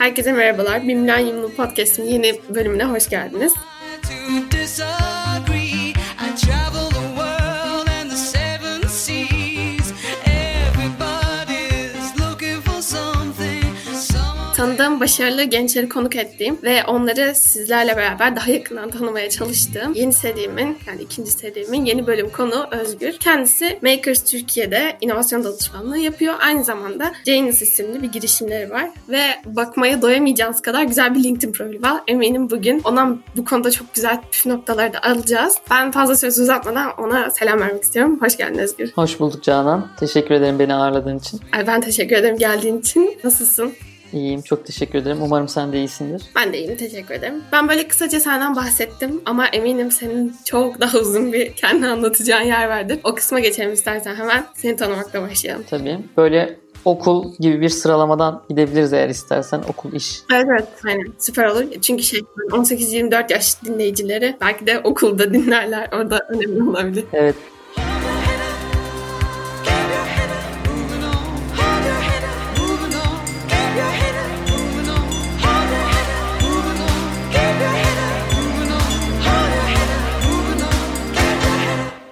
Herkese merhabalar. Bir Milenyumlu Podcast'in yeni bölümüne hoş geldiniz. Başarılı gençleri konuk ettiğim ve onları sizlerle beraber daha yakından tanımaya çalıştığım yeni serimin yani ikinci serimin yeni bölüm konu Özgür. Kendisi Makers Türkiye'de inovasyon danışmanlığı yapıyor. Aynı zamanda Janus isimli bir girişimleri var ve bakmaya doyamayacağınız kadar güzel bir LinkedIn profili var. Eminim bugün ona bu konuda çok güzel püf noktalar da alacağız. Ben fazla söz uzatmadan ona selam vermek istiyorum. Hoş geldin Özgür. Hoş bulduk Canan. Teşekkür ederim beni ağırladığın için. Ay ben teşekkür ederim geldiğin için. Nasılsın? İyiyim, çok teşekkür ederim. Umarım sen de iyisindir. Ben de iyiyim, teşekkür ederim. Ben böyle kısaca senden bahsettim ama eminim senin çok daha uzun bir kendi anlatacağın yer vardır. O kısma geçelim istersen hemen. Seni tanımakla başlayalım. Tabii. Böyle okul gibi bir sıralamadan gidebiliriz eğer istersen okul iş. Evet evet aynen süper olur. Çünkü şey 18-24 yaş dinleyicileri belki de okulda dinlerler. Orada önemli olabilir. Evet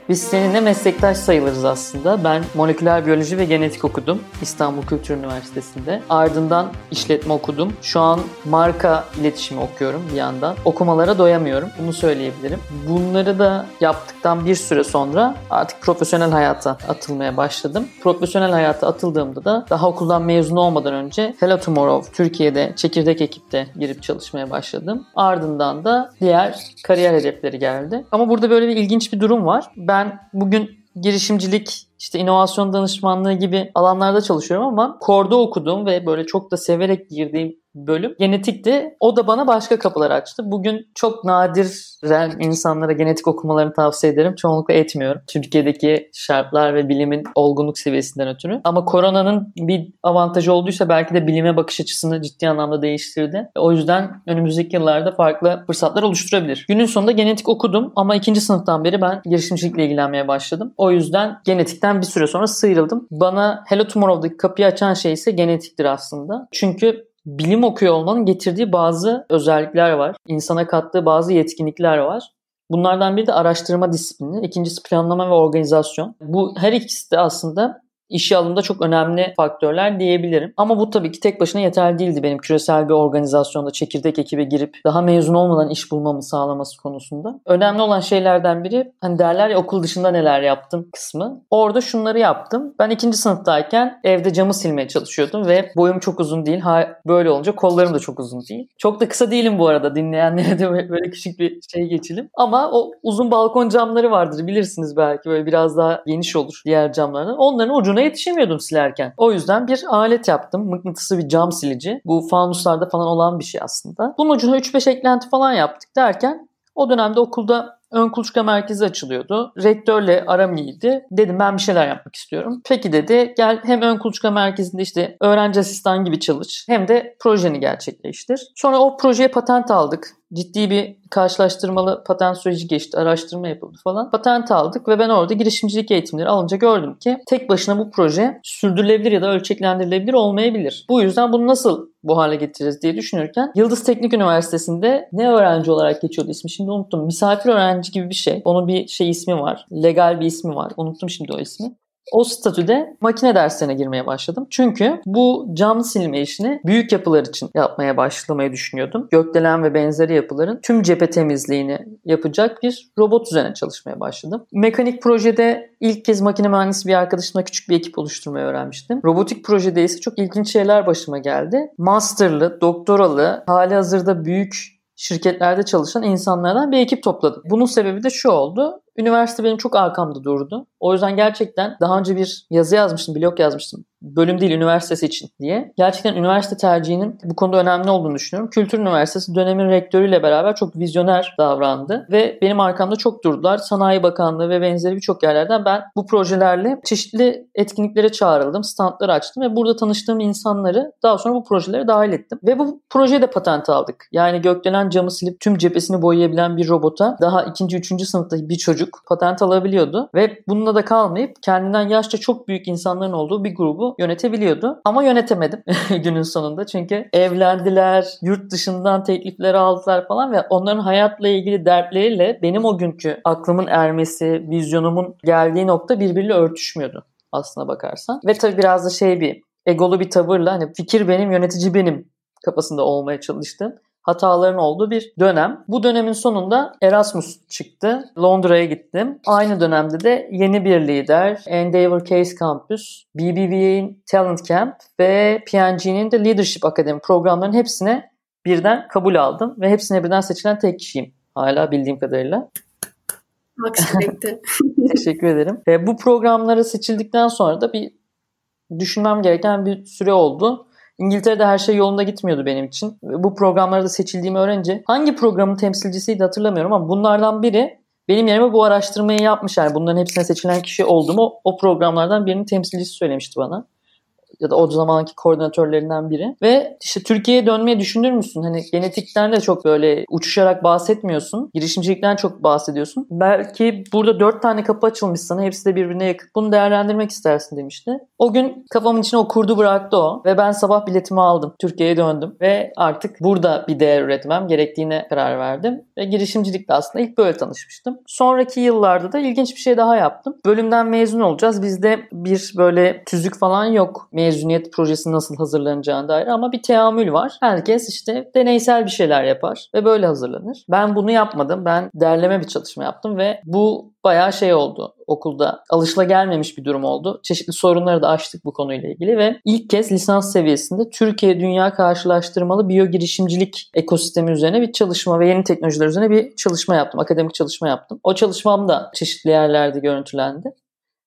Biz seninle meslektaş sayılırız aslında. Ben moleküler biyoloji ve genetik okudum İstanbul Kültür Üniversitesi'nde. Ardından işletme okudum. Şu an marka iletişimi okuyorum bir yandan. Okumalara doyamıyorum. Bunu söyleyebilirim. Bunları da yaptıktan bir süre sonra artık profesyonel hayata atılmaya başladım. Profesyonel hayata atıldığımda da daha okuldan mezun olmadan önce Hello Tomorrow Türkiye'de çekirdek ekipte girip çalışmaya başladım. Ardından da diğer kariyer hedefleri geldi. Ama burada böyle bir ilginç bir durum var. Ben ben bugün girişimcilik, işte inovasyon danışmanlığı gibi alanlarda çalışıyorum ama Korda okuduğum ve böyle çok da severek girdiğim bölüm genetikti. O da bana başka kapılar açtı. Bugün çok nadiren insanlara genetik okumalarını tavsiye ederim. Çoğunlukla etmiyorum. Türkiye'deki şartlar ve bilimin olgunluk seviyesinden ötürü. Ama koronanın bir avantajı olduysa belki de bilime bakış açısını ciddi anlamda değiştirdi. O yüzden önümüzdeki yıllarda farklı fırsatlar oluşturabilir. Günün sonunda genetik okudum ama ikinci sınıftan beri ben girişimcilikle ilgilenmeye başladım. O yüzden genetikten bir süre sonra sıyrıldım. Bana Hello Tomorrow'daki kapıyı açan şey ise genetiktir aslında. Çünkü bilim okuyor olmanın getirdiği bazı özellikler var. İnsana kattığı bazı yetkinlikler var. Bunlardan biri de araştırma disiplini, ikincisi planlama ve organizasyon. Bu her ikisi de aslında işe alımda çok önemli faktörler diyebilirim. Ama bu tabii ki tek başına yeterli değildi benim küresel bir organizasyonda çekirdek ekibe girip daha mezun olmadan iş bulmamı sağlaması konusunda. Önemli olan şeylerden biri hani derler ya okul dışında neler yaptım kısmı. Orada şunları yaptım. Ben ikinci sınıftayken evde camı silmeye çalışıyordum ve boyum çok uzun değil. Ha, böyle olunca kollarım da çok uzun değil. Çok da kısa değilim bu arada dinleyenlere de böyle küçük bir şey geçelim. Ama o uzun balkon camları vardır bilirsiniz belki böyle biraz daha geniş olur diğer camlardan. Onların ucunu ucuna yetişemiyordum silerken. O yüzden bir alet yaptım. Mıknatısı bir cam silici. Bu fanuslarda falan olan bir şey aslında. Bunun ucuna 3-5 eklenti falan yaptık derken o dönemde okulda ön kuluçka merkezi açılıyordu. Rektörle aram iyiydi. Dedim ben bir şeyler yapmak istiyorum. Peki dedi gel hem ön kuluçka merkezinde işte öğrenci asistan gibi çalış hem de projeni gerçekleştir. Sonra o projeye patent aldık ciddi bir karşılaştırmalı patent süreci geçti, araştırma yapıldı falan. Patent aldık ve ben orada girişimcilik eğitimleri alınca gördüm ki tek başına bu proje sürdürülebilir ya da ölçeklendirilebilir olmayabilir. Bu yüzden bunu nasıl bu hale getiririz diye düşünürken Yıldız Teknik Üniversitesi'nde ne öğrenci olarak geçiyordu ismi şimdi unuttum. Misafir öğrenci gibi bir şey. Onun bir şey ismi var. Legal bir ismi var. Unuttum şimdi o ismi. O statüde makine derslerine girmeye başladım. Çünkü bu cam silme işini büyük yapılar için yapmaya başlamayı düşünüyordum. Gökdelen ve benzeri yapıların tüm cephe temizliğini yapacak bir robot üzerine çalışmaya başladım. Mekanik projede ilk kez makine mühendisi bir arkadaşımla küçük bir ekip oluşturmayı öğrenmiştim. Robotik projede ise çok ilginç şeyler başıma geldi. Masterlı, doktoralı, hali hazırda büyük şirketlerde çalışan insanlardan bir ekip topladım. Bunun sebebi de şu oldu. Üniversite benim çok arkamda durdu. O yüzden gerçekten daha önce bir yazı yazmıştım, blog yazmıştım. Bölüm değil, üniversitesi için diye. Gerçekten üniversite tercihinin bu konuda önemli olduğunu düşünüyorum. Kültür Üniversitesi dönemin rektörüyle beraber çok vizyoner davrandı. Ve benim arkamda çok durdular. Sanayi Bakanlığı ve benzeri birçok yerlerden ben bu projelerle çeşitli etkinliklere çağrıldım. Standlar açtım ve burada tanıştığım insanları daha sonra bu projelere dahil ettim. Ve bu projeye de patent aldık. Yani gökdelen camı silip tüm cephesini boyayabilen bir robota daha ikinci, üçüncü sınıfta bir çocuk patent alabiliyordu ve bununla da kalmayıp kendinden yaşça çok büyük insanların olduğu bir grubu yönetebiliyordu. Ama yönetemedim günün sonunda çünkü evlendiler, yurt dışından teklifler aldılar falan ve onların hayatla ilgili dertleriyle benim o günkü aklımın ermesi, vizyonumun geldiği nokta birbiriyle örtüşmüyordu aslına bakarsan. Ve tabii biraz da şey bir egolu bir tavırla hani fikir benim, yönetici benim kafasında olmaya çalıştım hataların olduğu bir dönem. Bu dönemin sonunda Erasmus çıktı. Londra'ya gittim. Aynı dönemde de yeni bir lider Endeavor Case Campus, BBVA'in Talent Camp ve P&G'nin de Leadership Academy programlarının hepsine birden kabul aldım ve hepsine birden seçilen tek kişiyim. Hala bildiğim kadarıyla. Teşekkür ederim. E, bu programlara seçildikten sonra da bir düşünmem gereken bir süre oldu. İngiltere'de her şey yolunda gitmiyordu benim için. Bu programlarda seçildiğimi öğrenince hangi programın temsilcisiydi hatırlamıyorum ama bunlardan biri benim yerime bu araştırmayı yapmış. Yani bunların hepsine seçilen kişi olduğumu o programlardan birinin temsilcisi söylemişti bana ya da o zamanki koordinatörlerinden biri. Ve işte Türkiye'ye dönmeyi düşünür müsün? Hani genetikten de çok böyle uçuşarak bahsetmiyorsun. Girişimcilikten çok bahsediyorsun. Belki burada dört tane kapı açılmış sana. Hepsi de birbirine yakın. Bunu değerlendirmek istersin demişti. O gün kafamın içine o kurdu bıraktı o. Ve ben sabah biletimi aldım. Türkiye'ye döndüm. Ve artık burada bir değer üretmem gerektiğine karar verdim. Ve girişimcilikle aslında ilk böyle tanışmıştım. Sonraki yıllarda da ilginç bir şey daha yaptım. Bölümden mezun olacağız. Bizde bir böyle tüzük falan yok. Mezun mezuniyet projesi nasıl hazırlanacağına dair ama bir teamül var. Herkes işte deneysel bir şeyler yapar ve böyle hazırlanır. Ben bunu yapmadım. Ben derleme bir çalışma yaptım ve bu bayağı şey oldu okulda. Alışla gelmemiş bir durum oldu. Çeşitli sorunları da açtık bu konuyla ilgili ve ilk kez lisans seviyesinde Türkiye Dünya karşılaştırmalı biyo girişimcilik ekosistemi üzerine bir çalışma ve yeni teknolojiler üzerine bir çalışma yaptım. Akademik çalışma yaptım. O çalışmam da çeşitli yerlerde görüntülendi.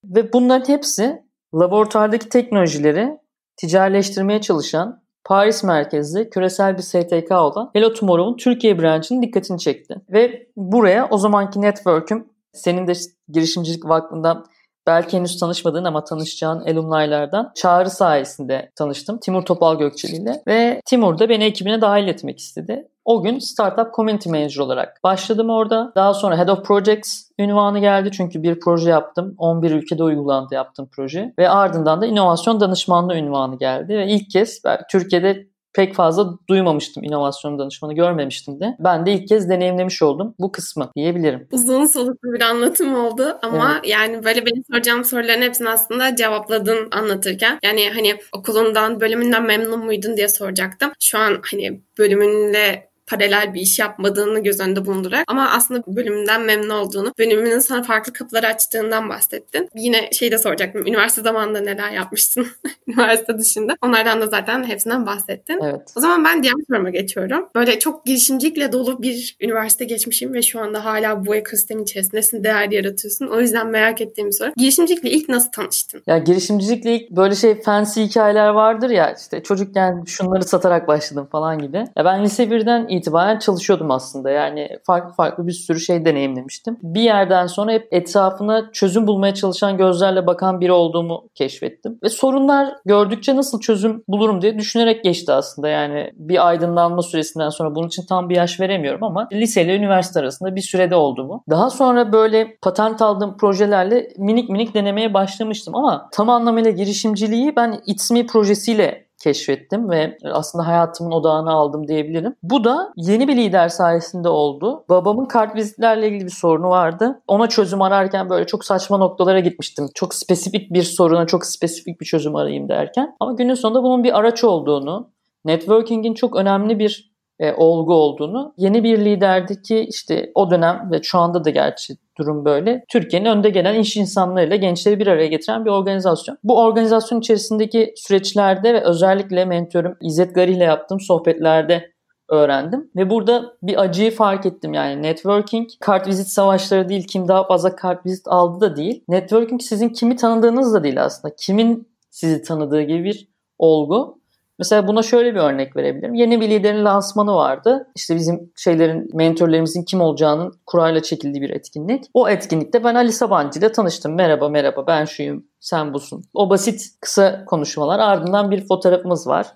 Ve bunların hepsi laboratuvardaki teknolojileri ticarileştirmeye çalışan Paris merkezli küresel bir STK olan Hello Tomorrow'un Türkiye branşının dikkatini çekti. Ve buraya o zamanki network'üm senin de girişimcilik vakfından belki henüz tanışmadığın ama tanışacağın alumni'lardan çağrı sayesinde tanıştım. Timur Topal Gökçeli ile ve Timur da beni ekibine dahil etmek istedi. O gün Startup Community Manager olarak başladım orada. Daha sonra Head of Projects ünvanı geldi çünkü bir proje yaptım. 11 ülkede uygulandı yaptığım proje. Ve ardından da inovasyon danışmanlığı ünvanı geldi. Ve ilk kez Türkiye'de pek fazla duymamıştım inovasyon danışmanı görmemiştim de. Ben de ilk kez deneyimlemiş oldum bu kısmı diyebilirim. Uzun soluklu bir anlatım oldu ama evet. yani böyle benim soracağım soruların hepsini aslında cevapladın anlatırken. Yani hani okulundan, bölümünden memnun muydun diye soracaktım. Şu an hani bölümünle paralel bir iş yapmadığını göz önünde bulundurarak ama aslında bölümünden memnun olduğunu, bölümünün sana farklı kapılar açtığından bahsettin. Yine şey de soracaktım. Üniversite zamanında neler yapmıştın üniversite dışında? Onlardan da zaten hepsinden bahsettin. Evet. O zaman ben diğer soruma geçiyorum. Böyle çok girişimcilikle dolu bir üniversite geçmişim ve şu anda hala bu ekosistemin içerisindesin, değer yaratıyorsun. O yüzden merak ettiğim soru. Girişimcilikle ilk nasıl tanıştın? Ya girişimcilikle ilk böyle şey fancy hikayeler vardır ya işte çocukken şunları satarak başladım falan gibi. Ya ben lise birden itibaren çalışıyordum aslında. Yani farklı farklı bir sürü şey deneyimlemiştim. Bir yerden sonra hep etrafına çözüm bulmaya çalışan gözlerle bakan biri olduğumu keşfettim. Ve sorunlar gördükçe nasıl çözüm bulurum diye düşünerek geçti aslında. Yani bir aydınlanma süresinden sonra bunun için tam bir yaş veremiyorum ama lise ile üniversite arasında bir sürede oldu bu. Daha sonra böyle patent aldığım projelerle minik minik denemeye başlamıştım ama tam anlamıyla girişimciliği ben It's Me projesiyle keşfettim ve aslında hayatımın odağını aldım diyebilirim. Bu da yeni bir lider sayesinde oldu. Babamın kart vizitlerle ilgili bir sorunu vardı. Ona çözüm ararken böyle çok saçma noktalara gitmiştim. Çok spesifik bir soruna çok spesifik bir çözüm arayayım derken. Ama günün sonunda bunun bir araç olduğunu, networking'in çok önemli bir e, olgu olduğunu, yeni bir liderdeki işte o dönem ve şu anda da gerçi durum böyle. Türkiye'nin önde gelen iş insanlarıyla gençleri bir araya getiren bir organizasyon. Bu organizasyon içerisindeki süreçlerde ve özellikle mentörüm İzzet Gari ile yaptığım sohbetlerde öğrendim. Ve burada bir acıyı fark ettim yani networking kart vizit savaşları değil kim daha fazla kart vizit aldı da değil. Networking sizin kimi tanıdığınız da değil aslında. Kimin sizi tanıdığı gibi bir olgu. Mesela buna şöyle bir örnek verebilirim. Yeni bir liderin lansmanı vardı. İşte bizim şeylerin, mentorlarımızın kim olacağının kurayla çekildiği bir etkinlik. O etkinlikte ben Ali Sabancı ile tanıştım. Merhaba merhaba ben şuyum, sen busun. O basit kısa konuşmalar ardından bir fotoğrafımız var.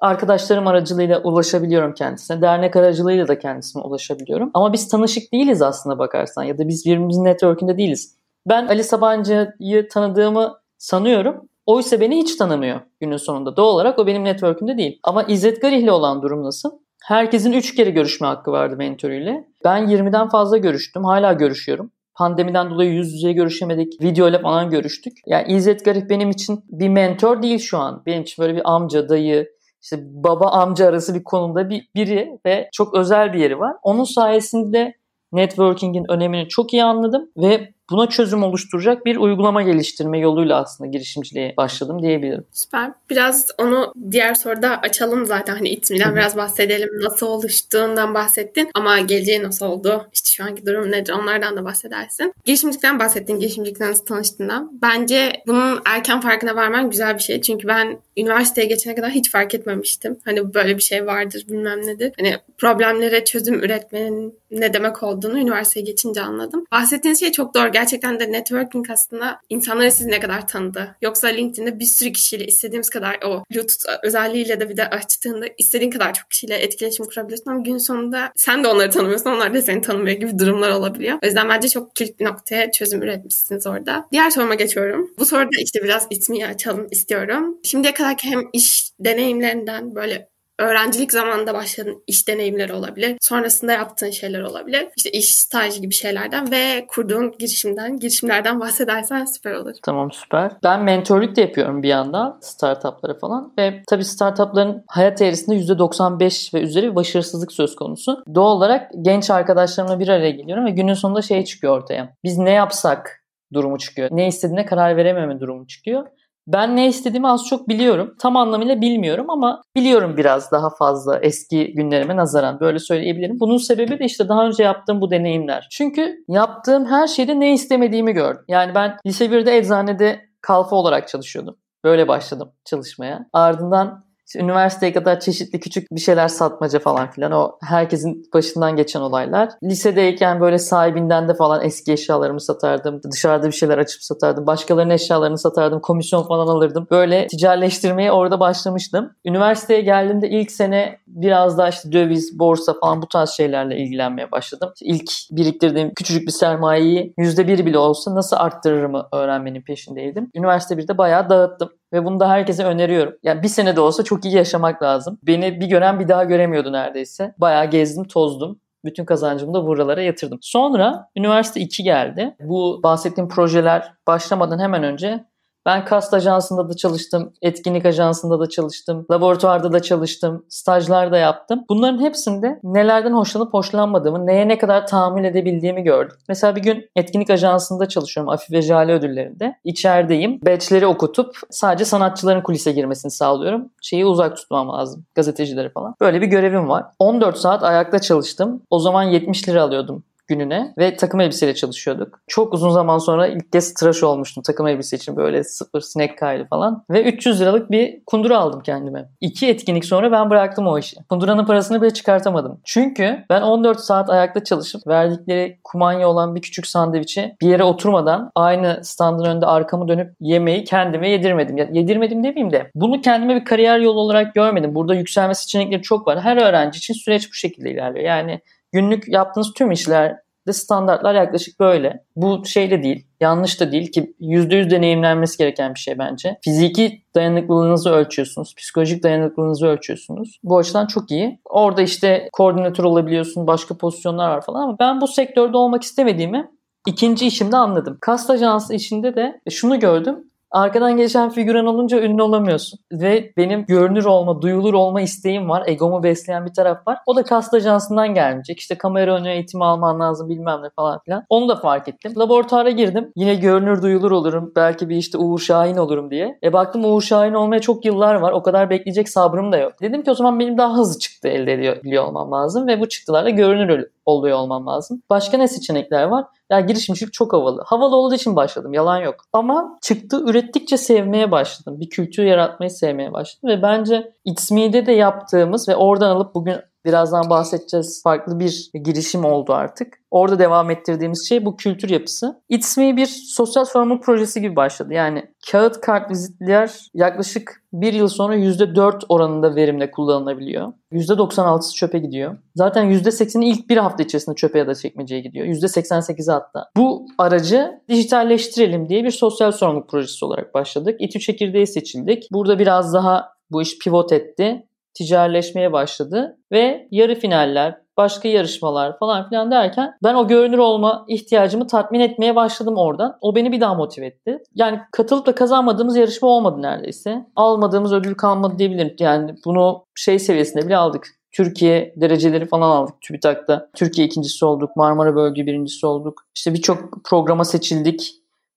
Arkadaşlarım aracılığıyla ulaşabiliyorum kendisine. Dernek aracılığıyla da kendisine ulaşabiliyorum. Ama biz tanışık değiliz aslında bakarsan ya da biz birbirimizin network'ünde değiliz. Ben Ali Sabancı'yı tanıdığımı sanıyorum. Oysa beni hiç tanımıyor günün sonunda. Doğal olarak o benim network'ümde değil. Ama İzzet Garih'le olan durum nasıl? Herkesin 3 kere görüşme hakkı vardı mentörüyle. Ben 20'den fazla görüştüm. Hala görüşüyorum. Pandemiden dolayı yüz yüze görüşemedik. Video ile falan görüştük. Yani İzzet Garip benim için bir mentor değil şu an. Benim için böyle bir amca, dayı, işte baba amca arası bir konumda bir biri ve çok özel bir yeri var. Onun sayesinde networking'in önemini çok iyi anladım ve buna çözüm oluşturacak bir uygulama geliştirme yoluyla aslında girişimciliğe başladım diyebilirim. Süper. Biraz onu diğer soruda açalım zaten. Hani itmiden biraz bahsedelim. Nasıl oluştuğundan bahsettin ama geleceği nasıl oldu? İşte şu anki durum nedir? Onlardan da bahsedersin. Girişimcilikten bahsettin. Girişimcilikten nasıl tanıştığından. Bence bunun erken farkına varman güzel bir şey. Çünkü ben üniversiteye geçene kadar hiç fark etmemiştim. Hani böyle bir şey vardır bilmem nedir. Hani problemlere çözüm üretmenin ne demek olduğunu üniversiteye geçince anladım. Bahsettiğiniz şey çok doğru gerçekten de networking aslında insanları siz ne kadar tanıdı. Yoksa LinkedIn'de bir sürü kişiyle istediğimiz kadar o Bluetooth özelliğiyle de bir de açtığında istediğin kadar çok kişiyle etkileşim kurabiliyorsun ama gün sonunda sen de onları tanımıyorsun onlar da seni tanımıyor gibi durumlar olabiliyor. O yüzden bence çok kilit bir noktaya çözüm üretmişsiniz orada. Diğer soruma geçiyorum. Bu soruda işte biraz itmiyi açalım istiyorum. Şimdiye kadarki hem iş deneyimlerinden böyle öğrencilik zamanında başladığın iş deneyimleri olabilir. Sonrasında yaptığın şeyler olabilir. İşte iş staj gibi şeylerden ve kurduğun girişimden, girişimlerden bahsedersen süper olur. Tamam süper. Ben mentorluk da yapıyorum bir yandan startuplara falan ve tabii startupların hayat eğrisinde %95 ve üzeri bir başarısızlık söz konusu. Doğal olarak genç arkadaşlarımla bir araya geliyorum ve günün sonunda şey çıkıyor ortaya. Biz ne yapsak durumu çıkıyor. Ne istediğine karar verememe durumu çıkıyor. Ben ne istediğimi az çok biliyorum. Tam anlamıyla bilmiyorum ama biliyorum biraz daha fazla eski günlerime nazaran böyle söyleyebilirim. Bunun sebebi de işte daha önce yaptığım bu deneyimler. Çünkü yaptığım her şeyde ne istemediğimi gördüm. Yani ben lise 1'de eczanede kalfa olarak çalışıyordum. Böyle başladım çalışmaya. Ardından üniversiteye kadar çeşitli küçük bir şeyler satmaca falan filan o herkesin başından geçen olaylar. Lisedeyken böyle sahibinden de falan eski eşyalarımı satardım. Dışarıda bir şeyler açıp satardım. Başkalarının eşyalarını satardım. Komisyon falan alırdım. Böyle ticaretleştirmeye orada başlamıştım. Üniversiteye geldiğimde ilk sene biraz daha işte döviz, borsa falan bu tarz şeylerle ilgilenmeye başladım. İlk biriktirdiğim küçücük bir sermayeyi %1 bile olsa nasıl arttırırımı öğrenmenin peşindeydim. Üniversite 1'de bayağı dağıttım. Ve bunu da herkese öneriyorum. Yani bir sene de olsa çok iyi yaşamak lazım. Beni bir gören bir daha göremiyordu neredeyse. Bayağı gezdim, tozdum. Bütün kazancımı da buralara yatırdım. Sonra üniversite 2 geldi. Bu bahsettiğim projeler başlamadan hemen önce ben kast ajansında da çalıştım, etkinlik ajansında da çalıştım, laboratuvarda da çalıştım, stajlar da yaptım. Bunların hepsinde nelerden hoşlanıp hoşlanmadığımı, neye ne kadar tahammül edebildiğimi gördüm. Mesela bir gün etkinlik ajansında çalışıyorum Afif ve Jale ödüllerinde. İçerideyim. Batch'leri okutup sadece sanatçıların kulise girmesini sağlıyorum. Şeyi uzak tutmam lazım. Gazetecileri falan. Böyle bir görevim var. 14 saat ayakta çalıştım. O zaman 70 lira alıyordum gününe ve takım elbiseyle çalışıyorduk. Çok uzun zaman sonra ilk kez tıraş olmuştum takım elbise için böyle sıfır sinek kaydı falan. Ve 300 liralık bir kundura aldım kendime. İki etkinlik sonra ben bıraktım o işi. Kunduranın parasını bile çıkartamadım. Çünkü ben 14 saat ayakta çalışıp verdikleri kumanya olan bir küçük sandviçi bir yere oturmadan aynı standın önünde arkamı dönüp yemeği kendime yedirmedim. Ya, yedirmedim demeyeyim de bunu kendime bir kariyer yolu olarak görmedim. Burada yükselme seçenekleri çok var. Her öğrenci için süreç bu şekilde ilerliyor. Yani günlük yaptığınız tüm işlerde standartlar yaklaşık böyle. Bu şey de değil, yanlış da değil ki %100 deneyimlenmesi gereken bir şey bence. Fiziki dayanıklılığınızı ölçüyorsunuz, psikolojik dayanıklılığınızı ölçüyorsunuz. Bu açıdan çok iyi. Orada işte koordinatör olabiliyorsun, başka pozisyonlar var falan ama ben bu sektörde olmak istemediğimi ikinci işimde anladım. Kast ajansı işinde de şunu gördüm. Arkadan geçen figüran olunca ünlü olamıyorsun. Ve benim görünür olma, duyulur olma isteğim var. Egomu besleyen bir taraf var. O da kast ajansından gelmeyecek. İşte kamera önü eğitimi alman lazım bilmem ne falan filan. Onu da fark ettim. Laboratuvara girdim. Yine görünür duyulur olurum. Belki bir işte Uğur Şahin olurum diye. E baktım Uğur Şahin olmaya çok yıllar var. O kadar bekleyecek sabrım da yok. Dedim ki o zaman benim daha hızlı çıktı elde ediyor, biliyor olmam lazım. Ve bu çıktılarla görünür oluyor olmam lazım. Başka ne seçenekler var? Ya girişimcilik çok havalı. Havalı olduğu için başladım. Yalan yok. Ama çıktı ürettikçe sevmeye başladım. Bir kültür yaratmayı sevmeye başladım. Ve bence It's Me'de de yaptığımız ve oradan alıp bugün birazdan bahsedeceğiz. Farklı bir girişim oldu artık. Orada devam ettirdiğimiz şey bu kültür yapısı. It's Me bir sosyal sorumluluk projesi gibi başladı. Yani kağıt kart vizitler yaklaşık bir yıl sonra %4 oranında verimle kullanılabiliyor. %96'sı çöpe gidiyor. Zaten %80'i ilk bir hafta içerisinde çöpe ya da çekmeceye gidiyor. %88'i hatta. Bu aracı dijitalleştirelim diye bir sosyal sorumluluk projesi olarak başladık. İTÜ çekirdeği seçildik. Burada biraz daha bu iş pivot etti ticarileşmeye başladı ve yarı finaller, başka yarışmalar falan filan derken ben o görünür olma ihtiyacımı tatmin etmeye başladım oradan. O beni bir daha motive etti. Yani katılıp da kazanmadığımız yarışma olmadı neredeyse. Almadığımız ödül kalmadı diyebilirim. Yani bunu şey seviyesinde bile aldık. Türkiye dereceleri falan aldık TÜBİTAK'ta. Türkiye ikincisi olduk. Marmara Bölge birincisi olduk. İşte birçok programa seçildik.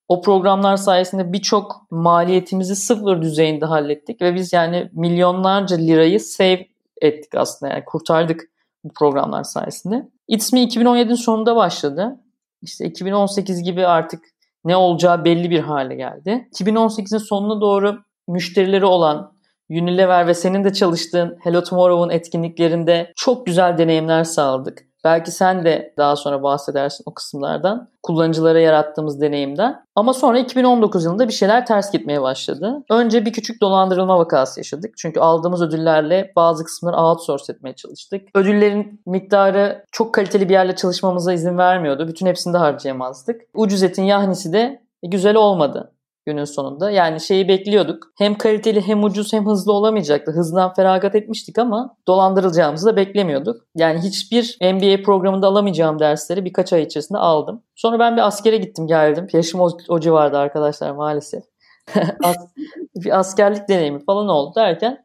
O programlar sayesinde birçok maliyetimizi sıfır düzeyinde hallettik ve biz yani milyonlarca lirayı save ettik aslında yani kurtardık bu programlar sayesinde. It's Me 2017'in sonunda başladı. İşte 2018 gibi artık ne olacağı belli bir hale geldi. 2018'in sonuna doğru müşterileri olan Unilever ve senin de çalıştığın Hello Tomorrow'un etkinliklerinde çok güzel deneyimler sağladık. Belki sen de daha sonra bahsedersin o kısımlardan. Kullanıcılara yarattığımız deneyimden. Ama sonra 2019 yılında bir şeyler ters gitmeye başladı. Önce bir küçük dolandırılma vakası yaşadık. Çünkü aldığımız ödüllerle bazı kısımları outsource etmeye çalıştık. Ödüllerin miktarı çok kaliteli bir yerle çalışmamıza izin vermiyordu. Bütün hepsini de harcayamazdık. Ucuz etin yahnisi de güzel olmadı günün sonunda. Yani şeyi bekliyorduk. Hem kaliteli hem ucuz hem hızlı olamayacaktı. Hızdan feragat etmiştik ama dolandırılacağımızı da beklemiyorduk. Yani hiçbir MBA programında alamayacağım dersleri birkaç ay içerisinde aldım. Sonra ben bir askere gittim geldim. Yaşım o, o civarda arkadaşlar maalesef. bir askerlik deneyimi falan oldu derken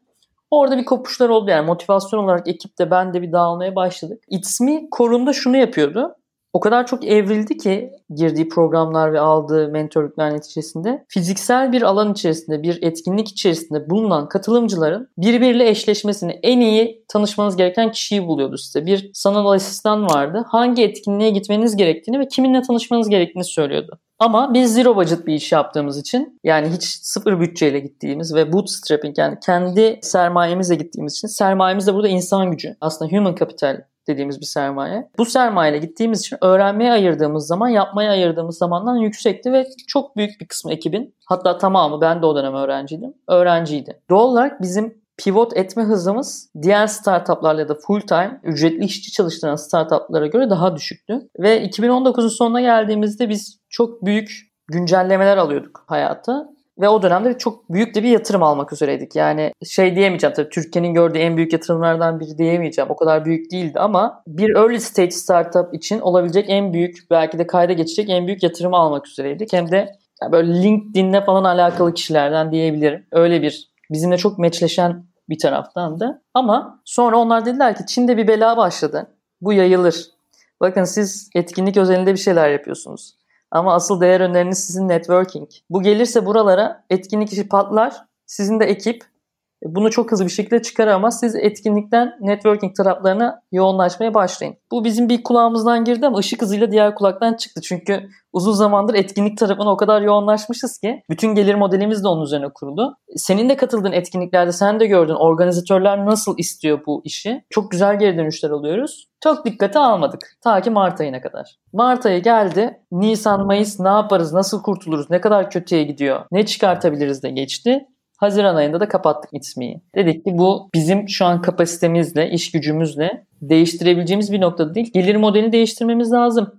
Orada bir kopuşlar oldu yani motivasyon olarak ekipte ben de bir dağılmaya başladık. It's Me Korun'da şunu yapıyordu o kadar çok evrildi ki girdiği programlar ve aldığı mentorluklar neticesinde fiziksel bir alan içerisinde, bir etkinlik içerisinde bulunan katılımcıların birbiriyle eşleşmesini en iyi tanışmanız gereken kişiyi buluyordu size. Bir sanal asistan vardı. Hangi etkinliğe gitmeniz gerektiğini ve kiminle tanışmanız gerektiğini söylüyordu. Ama biz zero budget bir iş yaptığımız için yani hiç sıfır bütçeyle gittiğimiz ve bootstrapping yani kendi sermayemizle gittiğimiz için sermayemiz de burada insan gücü. Aslında human capital dediğimiz bir sermaye. Bu sermayeyle gittiğimiz için öğrenmeye ayırdığımız zaman yapmaya ayırdığımız zamandan yüksekti ve çok büyük bir kısmı ekibin hatta tamamı ben de o dönem öğrenciydim. Öğrenciydi. Doğal olarak bizim pivot etme hızımız diğer startuplarla ya da full time ücretli işçi çalıştıran startuplara göre daha düşüktü. Ve 2019'un sonuna geldiğimizde biz çok büyük güncellemeler alıyorduk hayata ve o dönemde çok büyük de bir yatırım almak üzereydik. Yani şey diyemeyeceğim tabii Türkiye'nin gördüğü en büyük yatırımlardan biri diyemeyeceğim. O kadar büyük değildi ama bir early stage startup için olabilecek en büyük belki de kayda geçecek en büyük yatırımı almak üzereydik. Hem de yani böyle LinkedIn'le falan alakalı kişilerden diyebilirim. Öyle bir bizimle çok meçleşen bir taraftan da. Ama sonra onlar dediler ki Çin'de bir bela başladı. Bu yayılır. Bakın siz etkinlik özelinde bir şeyler yapıyorsunuz. Ama asıl değer öneriniz sizin networking. Bu gelirse buralara etkinlik işi patlar. Sizin de ekip bunu çok hızlı bir şekilde çıkarır ama siz etkinlikten networking taraflarına yoğunlaşmaya başlayın. Bu bizim bir kulağımızdan girdi ama ışık hızıyla diğer kulaktan çıktı. Çünkü uzun zamandır etkinlik tarafına o kadar yoğunlaşmışız ki bütün gelir modelimiz de onun üzerine kuruldu. Senin de katıldığın etkinliklerde sen de gördün organizatörler nasıl istiyor bu işi. Çok güzel geri dönüşler alıyoruz. Çok dikkate almadık. Ta ki Mart ayına kadar. Mart ayı geldi. Nisan, Mayıs ne yaparız, nasıl kurtuluruz, ne kadar kötüye gidiyor, ne çıkartabiliriz de geçti. Haziran ayında da kapattık İTSMİ'yi. Dedik ki bu bizim şu an kapasitemizle, iş gücümüzle değiştirebileceğimiz bir noktada değil. Gelir modelini değiştirmemiz lazım.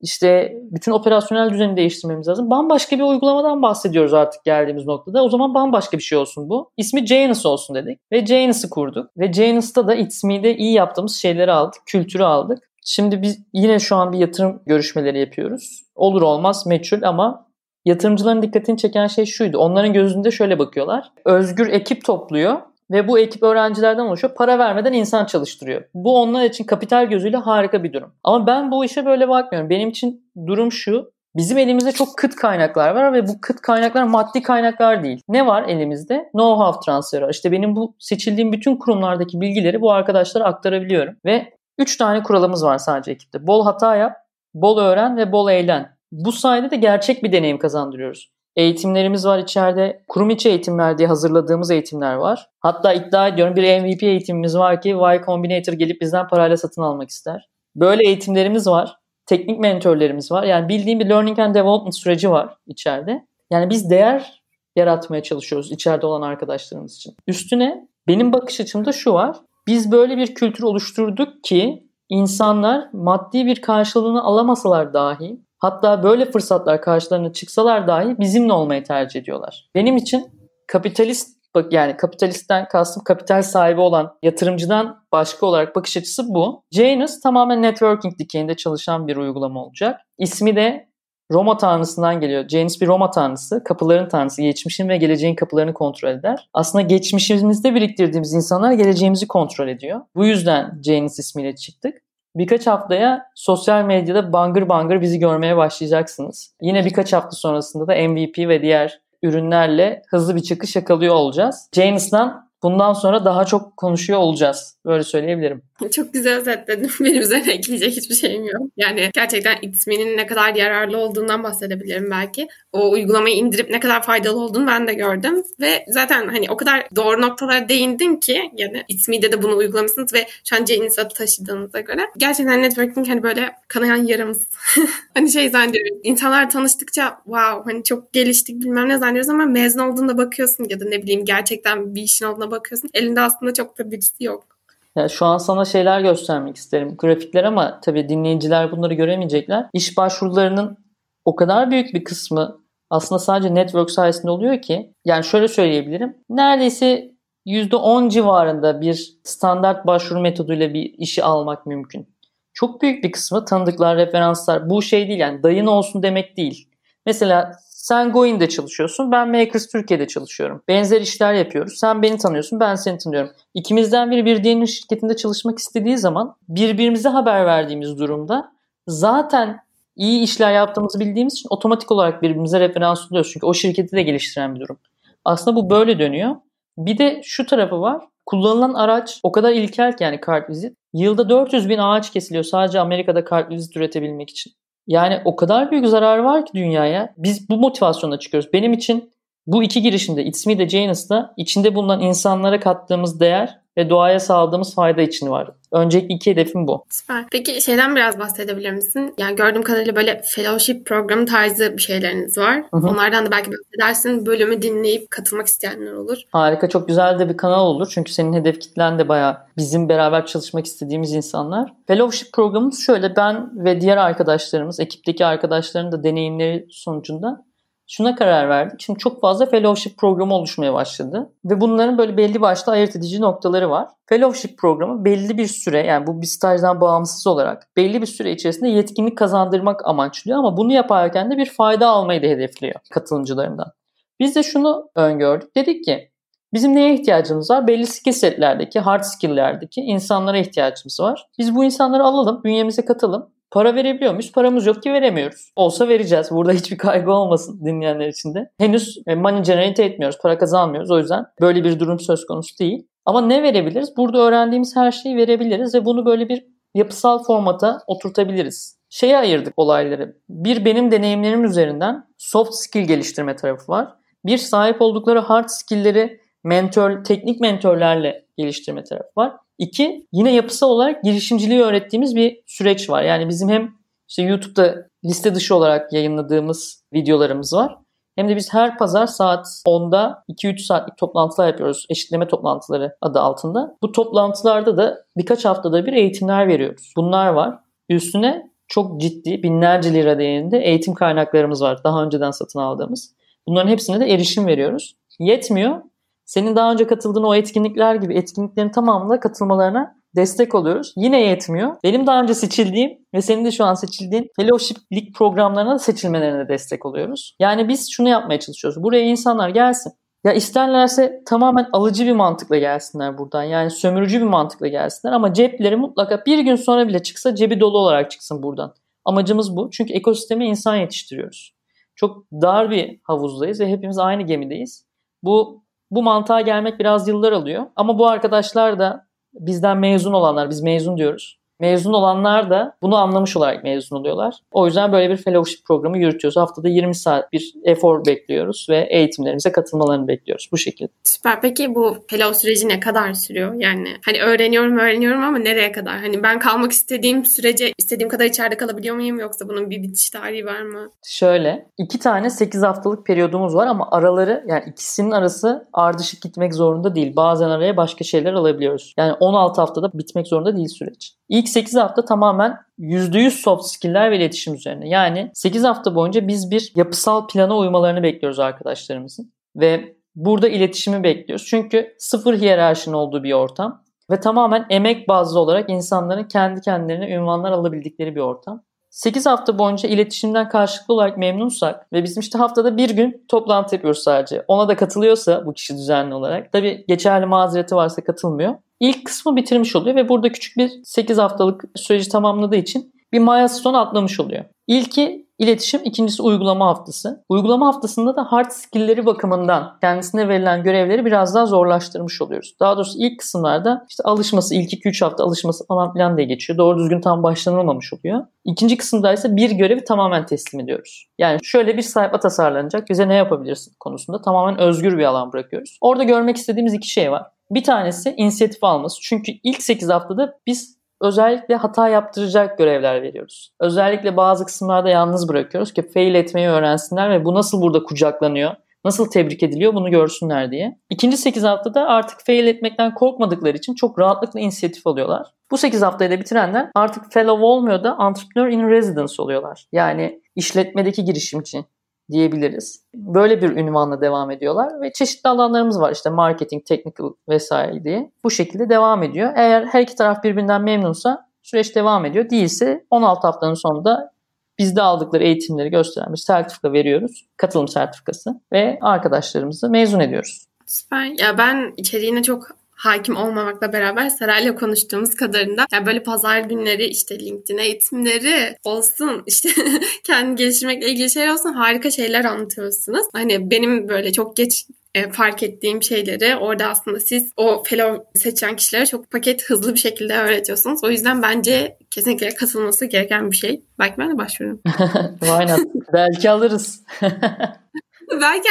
İşte bütün operasyonel düzeni değiştirmemiz lazım. Bambaşka bir uygulamadan bahsediyoruz artık geldiğimiz noktada. O zaman bambaşka bir şey olsun bu. İsmi Janus olsun dedik. Ve Janus'ı kurduk. Ve Janus'ta da İTSMİ'de iyi yaptığımız şeyleri aldık. Kültürü aldık. Şimdi biz yine şu an bir yatırım görüşmeleri yapıyoruz. Olur olmaz meçhul ama Yatırımcıların dikkatini çeken şey şuydu. Onların gözünde şöyle bakıyorlar. Özgür ekip topluyor ve bu ekip öğrencilerden oluşuyor. Para vermeden insan çalıştırıyor. Bu onlar için kapital gözüyle harika bir durum. Ama ben bu işe böyle bakmıyorum. Benim için durum şu. Bizim elimizde çok kıt kaynaklar var ve bu kıt kaynaklar maddi kaynaklar değil. Ne var elimizde? Know-how transferi. İşte benim bu seçildiğim bütün kurumlardaki bilgileri bu arkadaşlara aktarabiliyorum. Ve 3 tane kuralımız var sadece ekipte. Bol hata yap, bol öğren ve bol eğlen. Bu sayede de gerçek bir deneyim kazandırıyoruz. eğitimlerimiz var içeride. Kurum içi eğitimler diye hazırladığımız eğitimler var. Hatta iddia ediyorum bir MVP eğitimimiz var ki Y Combinator gelip bizden parayla satın almak ister. Böyle eğitimlerimiz var. Teknik mentorlarımız var. Yani bildiğim bir learning and development süreci var içeride. Yani biz değer yaratmaya çalışıyoruz içeride olan arkadaşlarımız için. Üstüne benim bakış açımda şu var. Biz böyle bir kültür oluşturduk ki insanlar maddi bir karşılığını alamasalar dahi hatta böyle fırsatlar karşılarına çıksalar dahi bizimle olmayı tercih ediyorlar. Benim için kapitalist yani kapitalistten kastım kapital sahibi olan yatırımcıdan başka olarak bakış açısı bu. Janus tamamen networking dikeyinde çalışan bir uygulama olacak. İsmi de Roma tanrısından geliyor. Janus bir Roma tanrısı, kapıların tanrısı, geçmişin ve geleceğin kapılarını kontrol eder. Aslında geçmişimizde biriktirdiğimiz insanlar geleceğimizi kontrol ediyor. Bu yüzden Janus ismiyle çıktık. Birkaç haftaya sosyal medyada bangır bangır bizi görmeye başlayacaksınız. Yine birkaç hafta sonrasında da MVP ve diğer ürünlerle hızlı bir çıkış yakalıyor olacağız. Janus'dan bundan sonra daha çok konuşuyor olacağız. Böyle söyleyebilirim. Çok güzel özetledin. Benim üzerine ekleyecek hiçbir şeyim yok. Yani gerçekten isminin ne kadar yararlı olduğundan bahsedebilirim belki. O uygulamayı indirip ne kadar faydalı olduğunu ben de gördüm. Ve zaten hani o kadar doğru noktalara değindin ki yani ismi'de de bunu uygulamışsınız ve şu an adı taşıdığınıza göre. Gerçekten networking hani böyle kanayan yaramız. hani şey zannediyoruz. İnsanlar tanıştıkça wow hani çok geliştik bilmem ne zannediyoruz ama mezun olduğunda bakıyorsun ya da ne bileyim gerçekten bir işin olduğuna bakıyorsun. Elinde aslında çok da birisi yok. Ya şu an sana şeyler göstermek isterim. Grafikler ama tabii dinleyiciler bunları göremeyecekler. İş başvurularının o kadar büyük bir kısmı aslında sadece network sayesinde oluyor ki yani şöyle söyleyebilirim. Neredeyse %10 civarında bir standart başvuru metoduyla bir işi almak mümkün. Çok büyük bir kısmı tanıdıklar, referanslar. Bu şey değil yani dayın olsun demek değil. Mesela sen Goin'de çalışıyorsun. Ben Makers Türkiye'de çalışıyorum. Benzer işler yapıyoruz. Sen beni tanıyorsun. Ben seni tanıyorum. İkimizden biri bir diğerinin şirketinde çalışmak istediği zaman birbirimize haber verdiğimiz durumda zaten iyi işler yaptığımızı bildiğimiz için otomatik olarak birbirimize referans oluyoruz. Çünkü o şirketi de geliştiren bir durum. Aslında bu böyle dönüyor. Bir de şu tarafı var. Kullanılan araç o kadar ilkel ki yani kartvizit. Yılda 400 bin ağaç kesiliyor sadece Amerika'da kartvizit üretebilmek için. Yani o kadar büyük zarar var ki dünyaya. Biz bu motivasyonla çıkıyoruz. Benim için bu iki girişimde It's Me de Janus'da içinde bulunan insanlara kattığımız değer ve doğaya sağladığımız fayda için var. Önceki iki hedefim bu. Süper. Peki şeyden biraz bahsedebilir misin? Yani gördüğüm kadarıyla böyle fellowship programı tarzı bir şeyleriniz var. Hı hı. Onlardan da belki bahsedersin. Bölümü dinleyip katılmak isteyenler olur. Harika. Çok güzel de bir kanal olur. Çünkü senin hedef kitlen de bayağı bizim beraber çalışmak istediğimiz insanlar. Fellowship programımız şöyle. Ben ve diğer arkadaşlarımız, ekipteki arkadaşların da deneyimleri sonucunda şuna karar verdik. Şimdi çok fazla fellowship programı oluşmaya başladı. Ve bunların böyle belli başlı ayırt edici noktaları var. Fellowship programı belli bir süre yani bu bir stajdan bağımsız olarak belli bir süre içerisinde yetkinlik kazandırmak amaçlıyor ama bunu yaparken de bir fayda almayı da hedefliyor katılımcılarından. Biz de şunu öngördük. Dedik ki bizim neye ihtiyacımız var? Belli skill setlerdeki, hard skill'lerdeki insanlara ihtiyacımız var. Biz bu insanları alalım, bünyemize katalım Para verebiliyor muyuz? Paramız yok ki veremiyoruz. Olsa vereceğiz. Burada hiçbir kaygı olmasın dinleyenler için de. Henüz e, money generate etmiyoruz. Para kazanmıyoruz. O yüzden böyle bir durum söz konusu değil. Ama ne verebiliriz? Burada öğrendiğimiz her şeyi verebiliriz ve bunu böyle bir yapısal formata oturtabiliriz. Şeye ayırdık olayları. Bir benim deneyimlerim üzerinden soft skill geliştirme tarafı var. Bir sahip oldukları hard skill'leri mentor, teknik mentorlarla geliştirme tarafı var. İki, yine yapısal olarak girişimciliği öğrettiğimiz bir süreç var. Yani bizim hem işte YouTube'da liste dışı olarak yayınladığımız videolarımız var. Hem de biz her pazar saat 10'da 2-3 saatlik toplantılar yapıyoruz. Eşitleme toplantıları adı altında. Bu toplantılarda da birkaç haftada bir eğitimler veriyoruz. Bunlar var. Üstüne çok ciddi binlerce lira değerinde eğitim kaynaklarımız var. Daha önceden satın aldığımız. Bunların hepsine de erişim veriyoruz. Yetmiyor senin daha önce katıldığın o etkinlikler gibi etkinliklerin tamamına katılmalarına destek oluyoruz. Yine yetmiyor. Benim daha önce seçildiğim ve senin de şu an seçildiğin fellowship lig programlarına da seçilmelerine destek oluyoruz. Yani biz şunu yapmaya çalışıyoruz. Buraya insanlar gelsin. Ya isterlerse tamamen alıcı bir mantıkla gelsinler buradan. Yani sömürücü bir mantıkla gelsinler ama cepleri mutlaka bir gün sonra bile çıksa cebi dolu olarak çıksın buradan. Amacımız bu. Çünkü ekosisteme insan yetiştiriyoruz. Çok dar bir havuzdayız ve hepimiz aynı gemideyiz. Bu bu mantığa gelmek biraz yıllar alıyor. Ama bu arkadaşlar da bizden mezun olanlar, biz mezun diyoruz. Mezun olanlar da bunu anlamış olarak mezun oluyorlar. O yüzden böyle bir fellowship programı yürütüyoruz. Haftada 20 saat bir efor bekliyoruz ve eğitimlerimize katılmalarını bekliyoruz bu şekilde. Süper. Peki bu fellow süreci ne kadar sürüyor? Yani hani öğreniyorum öğreniyorum ama nereye kadar? Hani ben kalmak istediğim sürece istediğim kadar içeride kalabiliyor muyum yoksa bunun bir bitiş tarihi var mı? Şöyle iki tane 8 haftalık periyodumuz var ama araları yani ikisinin arası ardışık gitmek zorunda değil. Bazen araya başka şeyler alabiliyoruz. Yani 16 haftada bitmek zorunda değil süreç. İlk 8 hafta tamamen %100 soft skill'ler ve iletişim üzerine. Yani 8 hafta boyunca biz bir yapısal plana uymalarını bekliyoruz arkadaşlarımızın. Ve burada iletişimi bekliyoruz. Çünkü sıfır hiyerarşinin olduğu bir ortam. Ve tamamen emek bazlı olarak insanların kendi kendilerine ünvanlar alabildikleri bir ortam. 8 hafta boyunca iletişimden karşılıklı olarak memnunsak ve bizim işte haftada bir gün toplantı yapıyoruz sadece. Ona da katılıyorsa bu kişi düzenli olarak. Tabii geçerli mazereti varsa katılmıyor. İlk kısmı bitirmiş oluyor ve burada küçük bir 8 haftalık süreci tamamladığı için bir milestone atlamış oluyor. İlki iletişim, ikincisi uygulama haftası. Uygulama haftasında da hard skill'leri bakımından kendisine verilen görevleri biraz daha zorlaştırmış oluyoruz. Daha doğrusu ilk kısımlarda işte alışması, ilk 2-3 hafta alışması falan filan diye geçiyor. Doğru düzgün tam başlanılmamış oluyor. İkinci kısımda ise bir görevi tamamen teslim ediyoruz. Yani şöyle bir sayfa tasarlanacak, bize ne yapabilirsin konusunda tamamen özgür bir alan bırakıyoruz. Orada görmek istediğimiz iki şey var. Bir tanesi inisiyatif alması. Çünkü ilk 8 haftada biz özellikle hata yaptıracak görevler veriyoruz. Özellikle bazı kısımlarda yalnız bırakıyoruz ki fail etmeyi öğrensinler ve bu nasıl burada kucaklanıyor, nasıl tebrik ediliyor bunu görsünler diye. İkinci 8 haftada artık fail etmekten korkmadıkları için çok rahatlıkla inisiyatif alıyorlar. Bu 8 haftayı da bitirenler artık fellow olmuyor da entrepreneur in residence oluyorlar. Yani işletmedeki girişimci diyebiliriz. Böyle bir ünvanla devam ediyorlar ve çeşitli alanlarımız var işte marketing, technical vesaire diye. Bu şekilde devam ediyor. Eğer her iki taraf birbirinden memnunsa süreç devam ediyor. Değilse 16 haftanın sonunda bizde aldıkları eğitimleri gösteren bir sertifika veriyoruz. Katılım sertifikası ve arkadaşlarımızı mezun ediyoruz. Süper. Ya ben içeriğine çok hakim olmamakla beraber Seray'la konuştuğumuz kadarında yani böyle pazar günleri işte LinkedIn eğitimleri olsun işte kendi geliştirmekle ilgili şey olsun harika şeyler anlatıyorsunuz. Hani benim böyle çok geç e, fark ettiğim şeyleri orada aslında siz o fellow seçen kişilere çok paket hızlı bir şekilde öğretiyorsunuz. O yüzden bence kesinlikle katılması gereken bir şey. Belki ben de başvururum. Aynen. Belki alırız. Belki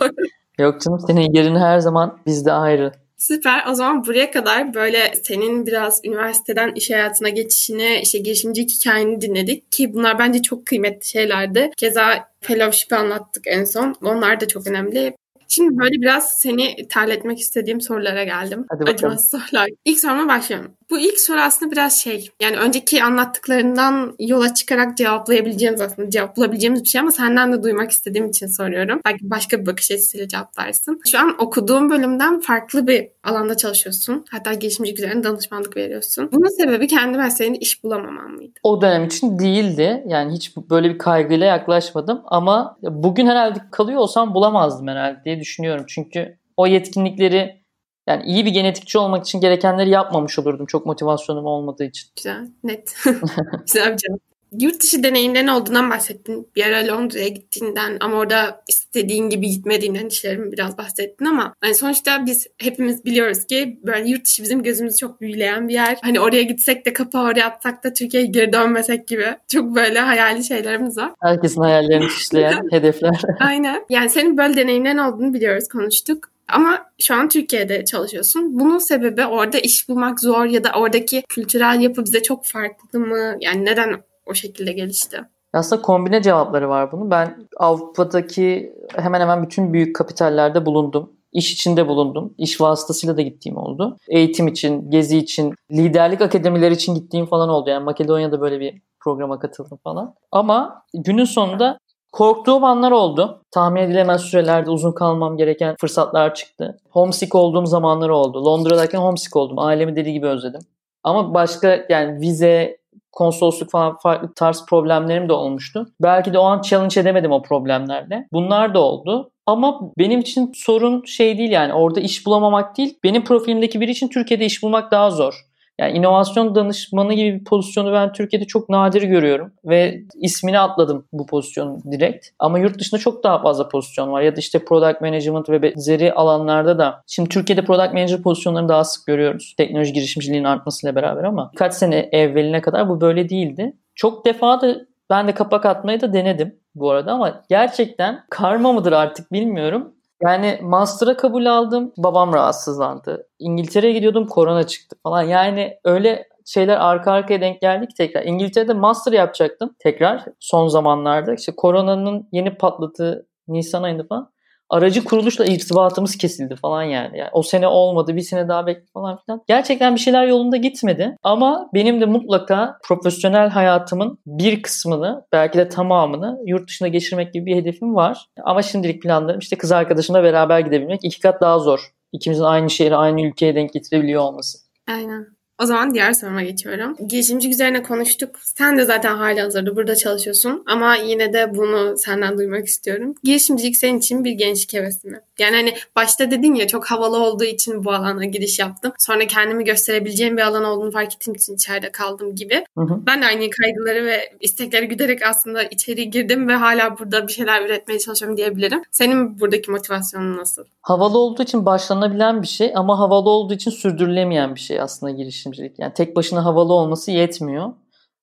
doğru. Yok canım senin yerin her zaman bizde ayrı. Süper. O zaman buraya kadar böyle senin biraz üniversiteden iş hayatına geçişini, işte girişimcilik hikayeni dinledik ki bunlar bence çok kıymetli şeylerdi. Keza fellowship'i anlattık en son. Onlar da çok önemli. Şimdi böyle biraz seni terletmek istediğim sorulara geldim. Hadi bakalım. Acımasız sorular. İlk soruma başlıyorum. Bu ilk soru aslında biraz şey. Yani önceki anlattıklarından yola çıkarak cevaplayabileceğimiz aslında cevap bulabileceğimiz bir şey ama senden de duymak istediğim için soruyorum. Belki başka bir bakış açısıyla cevaplarsın. Şu an okuduğum bölümden farklı bir alanda çalışıyorsun. Hatta girişimcilik üzerine danışmanlık veriyorsun. Bunun sebebi kendi mesleğinde iş bulamaman mıydı? O dönem için değildi. Yani hiç böyle bir kaygıyla yaklaşmadım ama bugün herhalde kalıyor olsam bulamazdım herhalde diye düşünüyorum. Çünkü o yetkinlikleri yani iyi bir genetikçi olmak için gerekenleri yapmamış olurdum çok motivasyonum olmadığı için. Güzel, net. Güzel bir cevap. Yurt dışı deneyimlerin olduğundan bahsettin. Bir ara Londra'ya gittiğinden ama orada istediğin gibi gitmediğinden işlerimi biraz bahsettin ama hani sonuçta biz hepimiz biliyoruz ki böyle yurt dışı bizim gözümüzü çok büyüleyen bir yer. Hani oraya gitsek de kapağı oraya atsak da Türkiye'ye geri dönmesek gibi. Çok böyle hayali şeylerimiz var. Herkesin hayallerini süsleyen hedefler. Aynen. Yani senin böyle deneyimlerin olduğunu biliyoruz, konuştuk. Ama şu an Türkiye'de çalışıyorsun. Bunun sebebi orada iş bulmak zor ya da oradaki kültürel yapı bize çok farklı mı? Yani neden o şekilde gelişti? Aslında kombine cevapları var bunun. Ben Avrupa'daki hemen hemen bütün büyük kapitallerde bulundum. İş içinde bulundum. İş vasıtasıyla da gittiğim oldu. Eğitim için, gezi için, liderlik akademileri için gittiğim falan oldu. Yani Makedonya'da böyle bir programa katıldım falan. Ama günün sonunda Korktuğum anlar oldu. Tahmin edilemez sürelerde uzun kalmam gereken fırsatlar çıktı. Homesick olduğum zamanlar oldu. Londra'dayken homesick oldum. Ailemi deli gibi özledim. Ama başka yani vize, konsolosluk falan farklı tarz problemlerim de olmuştu. Belki de o an challenge edemedim o problemlerle. Bunlar da oldu. Ama benim için sorun şey değil yani orada iş bulamamak değil. Benim profilimdeki biri için Türkiye'de iş bulmak daha zor. Yani inovasyon danışmanı gibi bir pozisyonu ben Türkiye'de çok nadir görüyorum ve ismini atladım bu pozisyonu direkt. Ama yurt dışında çok daha fazla pozisyon var ya da işte product management ve benzeri alanlarda da. Şimdi Türkiye'de product manager pozisyonlarını daha sık görüyoruz. Teknoloji girişimciliğinin artmasıyla beraber ama birkaç sene evveline kadar bu böyle değildi. Çok defa da ben de kapak atmayı da denedim bu arada ama gerçekten karma mıdır artık bilmiyorum. Yani master'a kabul aldım. Babam rahatsızlandı. İngiltere'ye gidiyordum. Korona çıktı falan. Yani öyle şeyler arka arkaya denk geldik tekrar. İngiltere'de master yapacaktım tekrar son zamanlarda. İşte koronanın yeni patladığı Nisan ayında falan aracı kuruluşla irtibatımız kesildi falan yani. yani. O sene olmadı bir sene daha bekle falan filan. Gerçekten bir şeyler yolunda gitmedi. Ama benim de mutlaka profesyonel hayatımın bir kısmını belki de tamamını yurt dışına geçirmek gibi bir hedefim var. Ama şimdilik planlarım işte kız arkadaşımla beraber gidebilmek iki kat daha zor. İkimizin aynı şehre aynı ülkeye denk getirebiliyor olması. Aynen. O zaman diğer soruma geçiyorum. Girişimci üzerine konuştuk. Sen de zaten hali hazırda burada çalışıyorsun. Ama yine de bunu senden duymak istiyorum. Girişimcilik senin için bir gençlik hevesi mi? Yani hani başta dedin ya çok havalı olduğu için bu alana giriş yaptım. Sonra kendimi gösterebileceğim bir alan olduğunu fark ettiğim için içeride kaldım gibi. Hı hı. Ben de aynı kaygıları ve istekleri güderek aslında içeri girdim ve hala burada bir şeyler üretmeye çalışıyorum diyebilirim. Senin buradaki motivasyonun nasıl? Havalı olduğu için başlanabilen bir şey ama havalı olduğu için sürdürülemeyen bir şey aslında girişimcilik. Yani tek başına havalı olması yetmiyor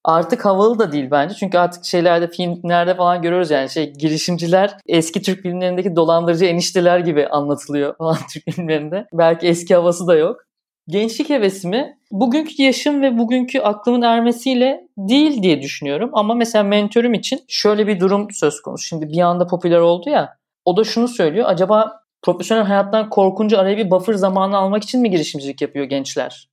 artık havalı da değil bence. Çünkü artık şeylerde filmlerde falan görüyoruz yani şey girişimciler eski Türk filmlerindeki dolandırıcı enişteler gibi anlatılıyor falan Türk filmlerinde. Belki eski havası da yok. Gençlik hevesi mi? Bugünkü yaşım ve bugünkü aklımın ermesiyle değil diye düşünüyorum. Ama mesela mentörüm için şöyle bir durum söz konusu. Şimdi bir anda popüler oldu ya. O da şunu söylüyor. Acaba profesyonel hayattan korkunca araya bir buffer zamanı almak için mi girişimcilik yapıyor gençler?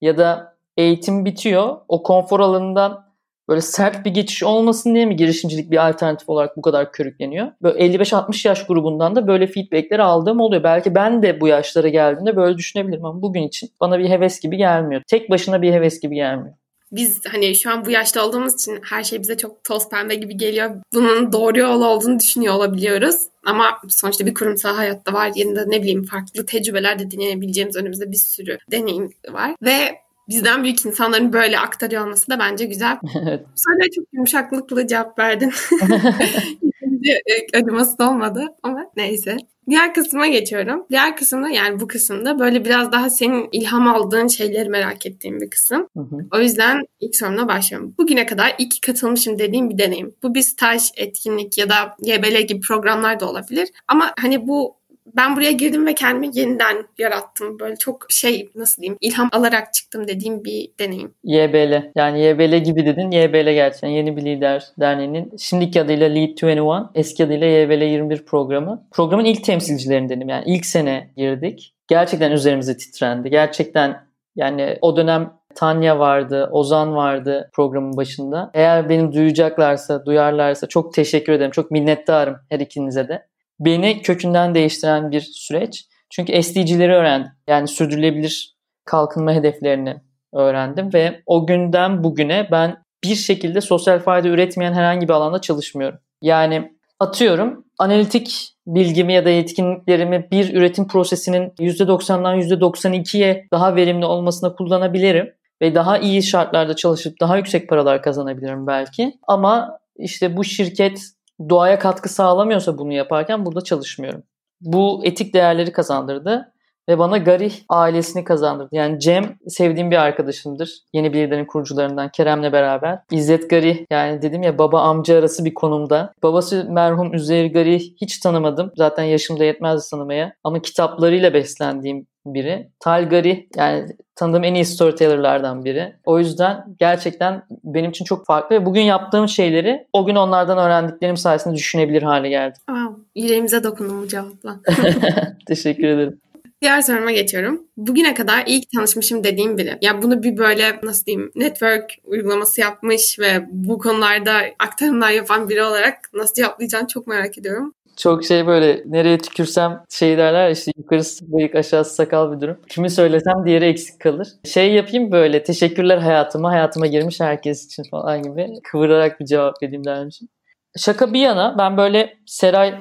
Ya da eğitim bitiyor. O konfor alanından böyle sert bir geçiş olmasın diye mi girişimcilik bir alternatif olarak bu kadar körükleniyor? Böyle 55-60 yaş grubundan da böyle feedbackleri aldığım oluyor. Belki ben de bu yaşlara geldiğimde böyle düşünebilirim ama bugün için bana bir heves gibi gelmiyor. Tek başına bir heves gibi gelmiyor biz hani şu an bu yaşta olduğumuz için her şey bize çok toz pembe gibi geliyor. Bunun doğru yol olduğunu düşünüyor olabiliyoruz. Ama sonuçta bir kurumsal hayatta var. Yanında ne bileyim farklı tecrübeler de dinleyebileceğimiz önümüzde bir sürü deneyim var. Ve bizden büyük insanların böyle aktarıyor olması da bence güzel. evet. Sonra çok yumuşaklıkla cevap verdin. İkinci e, acımasız olmadı ama neyse. Diğer kısma geçiyorum. Diğer kısımda yani bu kısımda böyle biraz daha senin ilham aldığın şeyleri merak ettiğim bir kısım. Hı hı. O yüzden ilk sorumla başlıyorum. Bugüne kadar ilk katılmışım dediğim bir deneyim. Bu bir staj, etkinlik ya da YBL gibi programlar da olabilir. Ama hani bu ben buraya girdim ve kendimi yeniden yarattım. Böyle çok şey nasıl diyeyim ilham alarak çıktım dediğim bir deneyim. YBL yani YBL gibi dedin YBL gerçekten Yeni Bir Lider Derneği'nin şimdiki adıyla Lead 21 eski adıyla YBL 21 programı. Programın ilk temsilcilerindenim yani ilk sene girdik. Gerçekten üzerimize titrendi. Gerçekten yani o dönem Tanya vardı, Ozan vardı programın başında. Eğer beni duyacaklarsa, duyarlarsa çok teşekkür ederim. Çok minnettarım her ikinize de beni kökünden değiştiren bir süreç. Çünkü SDG'leri öğrendim. Yani sürdürülebilir kalkınma hedeflerini öğrendim ve o günden bugüne ben bir şekilde sosyal fayda üretmeyen herhangi bir alanda çalışmıyorum. Yani atıyorum analitik bilgimi ya da yetkinliklerimi bir üretim prosesinin %90'dan %92'ye daha verimli olmasına kullanabilirim ve daha iyi şartlarda çalışıp daha yüksek paralar kazanabilirim belki. Ama işte bu şirket doğaya katkı sağlamıyorsa bunu yaparken burada çalışmıyorum. Bu etik değerleri kazandırdı ve bana Garih ailesini kazandırdı. Yani Cem sevdiğim bir arkadaşımdır. Yeni bir kurucularından Kerem'le beraber. İzzet Garih yani dedim ya baba amca arası bir konumda. Babası merhum Üzeyir Garih hiç tanımadım. Zaten yaşımda yetmezdi tanımaya. Ama kitaplarıyla beslendiğim biri. Talgari yani tanıdığım en iyi storytellerlardan biri. O yüzden gerçekten benim için çok farklı ve bugün yaptığım şeyleri o gün onlardan öğrendiklerim sayesinde düşünebilir hale geldim. Wow, yüreğimize dokundun bu cevapla. Teşekkür ederim. Diğer soruma geçiyorum. Bugüne kadar ilk tanışmışım dediğim biri. Ya bunu bir böyle nasıl diyeyim network uygulaması yapmış ve bu konularda aktarımlar yapan biri olarak nasıl cevaplayacağını çok merak ediyorum çok şey böyle nereye tükürsem şey derler işte yukarısı bıyık aşağısı sakal bir durum. Kimi söylesem diğeri eksik kalır. Şey yapayım böyle teşekkürler hayatıma hayatıma girmiş herkes için falan gibi kıvırarak bir cevap vereyim dermişim. Şaka bir yana ben böyle Seray